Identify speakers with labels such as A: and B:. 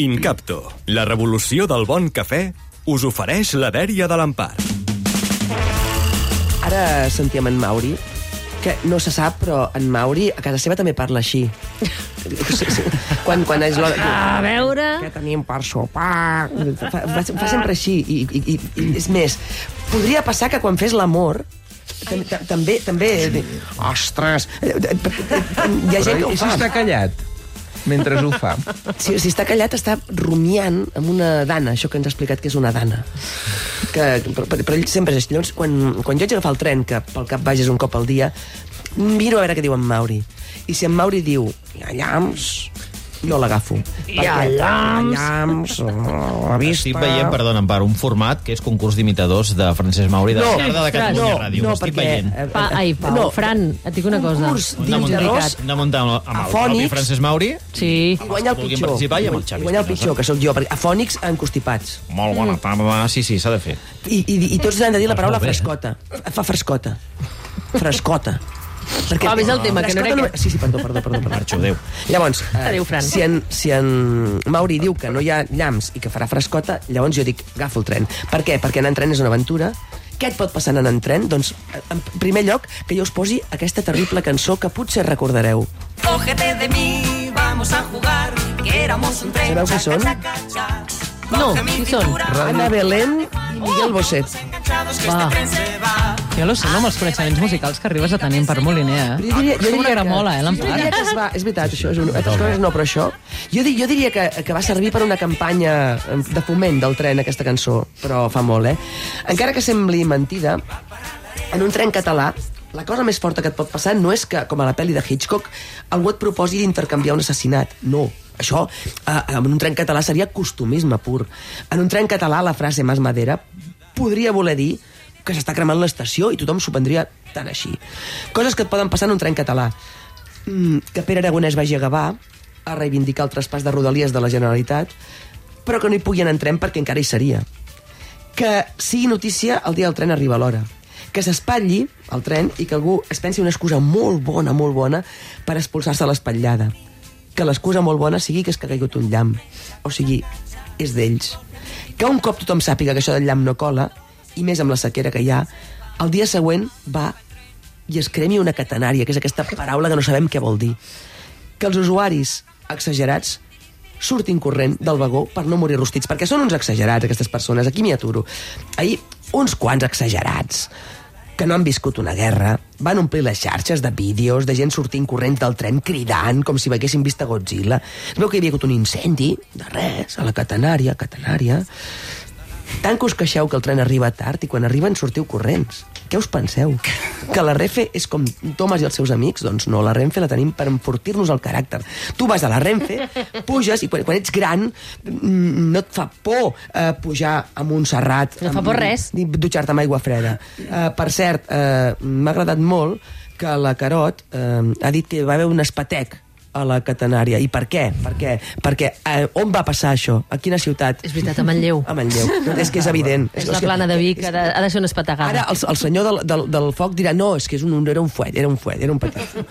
A: Incapto, la revolució del bon cafè, us ofereix la dèria de l'Empar.
B: Ara sentíem en Mauri, que no se sap, però en Mauri a casa seva també parla així. Sí, sí. Quan, quan és l'hora...
C: A veure...
B: Què tenim per sopar? Fa, fa, fa sempre així. I, i, i, i és més, podria passar que quan fes l'amor tam- tam- també, també... Ostres! Hi ha gent que ho
D: I si
B: fa.
D: està callat mentre ho fa?
B: Si, si està callat, està rumiant amb una dana, això que ens ha explicat que és una dana. Que, però, però ell sempre és així. Llavors, quan, quan jo haig d'agafar el tren, que pel cap baix un cop al dia, miro a veure què diu en Mauri. I si en Mauri diu, llamps, jo l'agafo.
C: Hi ha llamps.
B: llamps, oh, la vista...
E: Estic veient, perdona, per un format que és concurs d'imitadors de Francesc Mauri de
B: No,
E: la tarda de Catalunya
B: no,
E: Ràdio.
B: no,
E: estic
B: perquè...
E: veient.
B: eh,
C: Pa, ai, Pau,
B: no,
C: Fran, et dic una cosa.
B: Concurs d'imitadors
E: hem de muntar amb el
B: Afònics.
E: propi Francesc Mauri.
C: Sí.
B: i guanya el pitjor.
E: participar i amb el
B: I
E: Xavi
B: guanya el pitjor, que sóc jo, perquè afònics encostipats.
E: Molt bona tarda. Sí, sí, s'ha de fer.
B: I, i, i tots han de dir la paraula frescota. Fa frescota. Frescota. Perquè,
C: Ah, ves el tema, que no era aquest.
B: Sí, sí, perdó, perdó, perdó. perdó.
E: Marxo, adéu.
B: Llavors, eh,
C: Adéu, Fran.
B: si, en, si en Mauri diu que no hi ha llamps i que farà frescota, llavors jo dic, agafo el tren. Per què? Perquè anar en tren és una aventura. Què et pot passar anant en tren? Doncs, eh, en primer lloc, que jo us posi aquesta terrible cançó que potser recordareu.
F: Cógete de mí, vamos a jugar, que éramos un tren.
B: Sabeu qui són?
C: No,
F: mi
C: qui són?
B: Ana Belén i Miguel Bosé.
F: que
C: Va.
F: Este tren se va.
G: Jo al·lucino amb els coneixements musicals que arribes a tenir en Part Moliner, eh?
B: jo diria, jo
G: És com una
B: diria
G: gramola, eh,
B: Jo
G: l'Empar?
B: diria que es va... És veritat, això és un... Altres coses no, però això... Jo, di, jo diria que, que va servir per una campanya de foment del tren, aquesta cançó, però fa molt, eh? Encara que sembli mentida, en un tren català, la cosa més forta que et pot passar no és que, com a la pel·li de Hitchcock, algú et proposi d'intercanviar un assassinat. No. Això, eh, en un tren català, seria costumisme pur. En un tren català, la frase Mas Madera podria voler dir que s'està cremant l'estació i tothom s'ho prendria tan així. Coses que et poden passar en un tren català. Mm, que Pere Aragonès vagi a Gavà a reivindicar el traspàs de Rodalies de la Generalitat, però que no hi pugui anar en tren perquè encara hi seria. Que sigui notícia el dia del tren arriba a l'hora. Que s'espatlli el tren i que algú es pensi una excusa molt bona, molt bona, per expulsar-se l'espatllada. Que l'excusa molt bona sigui que és que ha caigut un llamp. O sigui, és d'ells. Que un cop tothom sàpiga que això del llamp no cola, i més amb la sequera que hi ha, el dia següent va i es cremi una catenària, que és aquesta paraula que no sabem què vol dir. Que els usuaris exagerats surtin corrent del vagó per no morir rostits, perquè són uns exagerats, aquestes persones. Aquí m'hi aturo. Ahir, uns quants exagerats que no han viscut una guerra, van omplir les xarxes de vídeos de gent sortint corrents del tren cridant com si haguessin vist a Godzilla. Es veu que hi havia hagut un incendi, de res, a la catenària, catenària. Tant que us queixeu que el tren arriba tard i quan arriben sortiu corrents. Què us penseu? Que la Renfe és com Thomas i els seus amics? Doncs no, la Renfe la tenim per enfortir-nos el caràcter. Tu vas a la Renfe, puges i quan, quan ets gran mm, no et fa por eh, pujar a Montserrat.
C: No fa por res.
B: ni Dutxar-te amb aigua freda. Eh, per cert, eh, m'ha agradat molt que la Carot eh, ha dit que va haver un espatec a la catenària. I per què? Per què? Perquè eh, on va passar això? A quina ciutat?
C: És veritat, a Manlleu.
B: A Manlleu. és que és evident.
C: És la plana de Vic, ha de, ha de ser una
B: Ara
C: espategada.
B: el, el senyor del, del, del foc dirà no, és que és un, era un fuet, era un fuet, era un petit.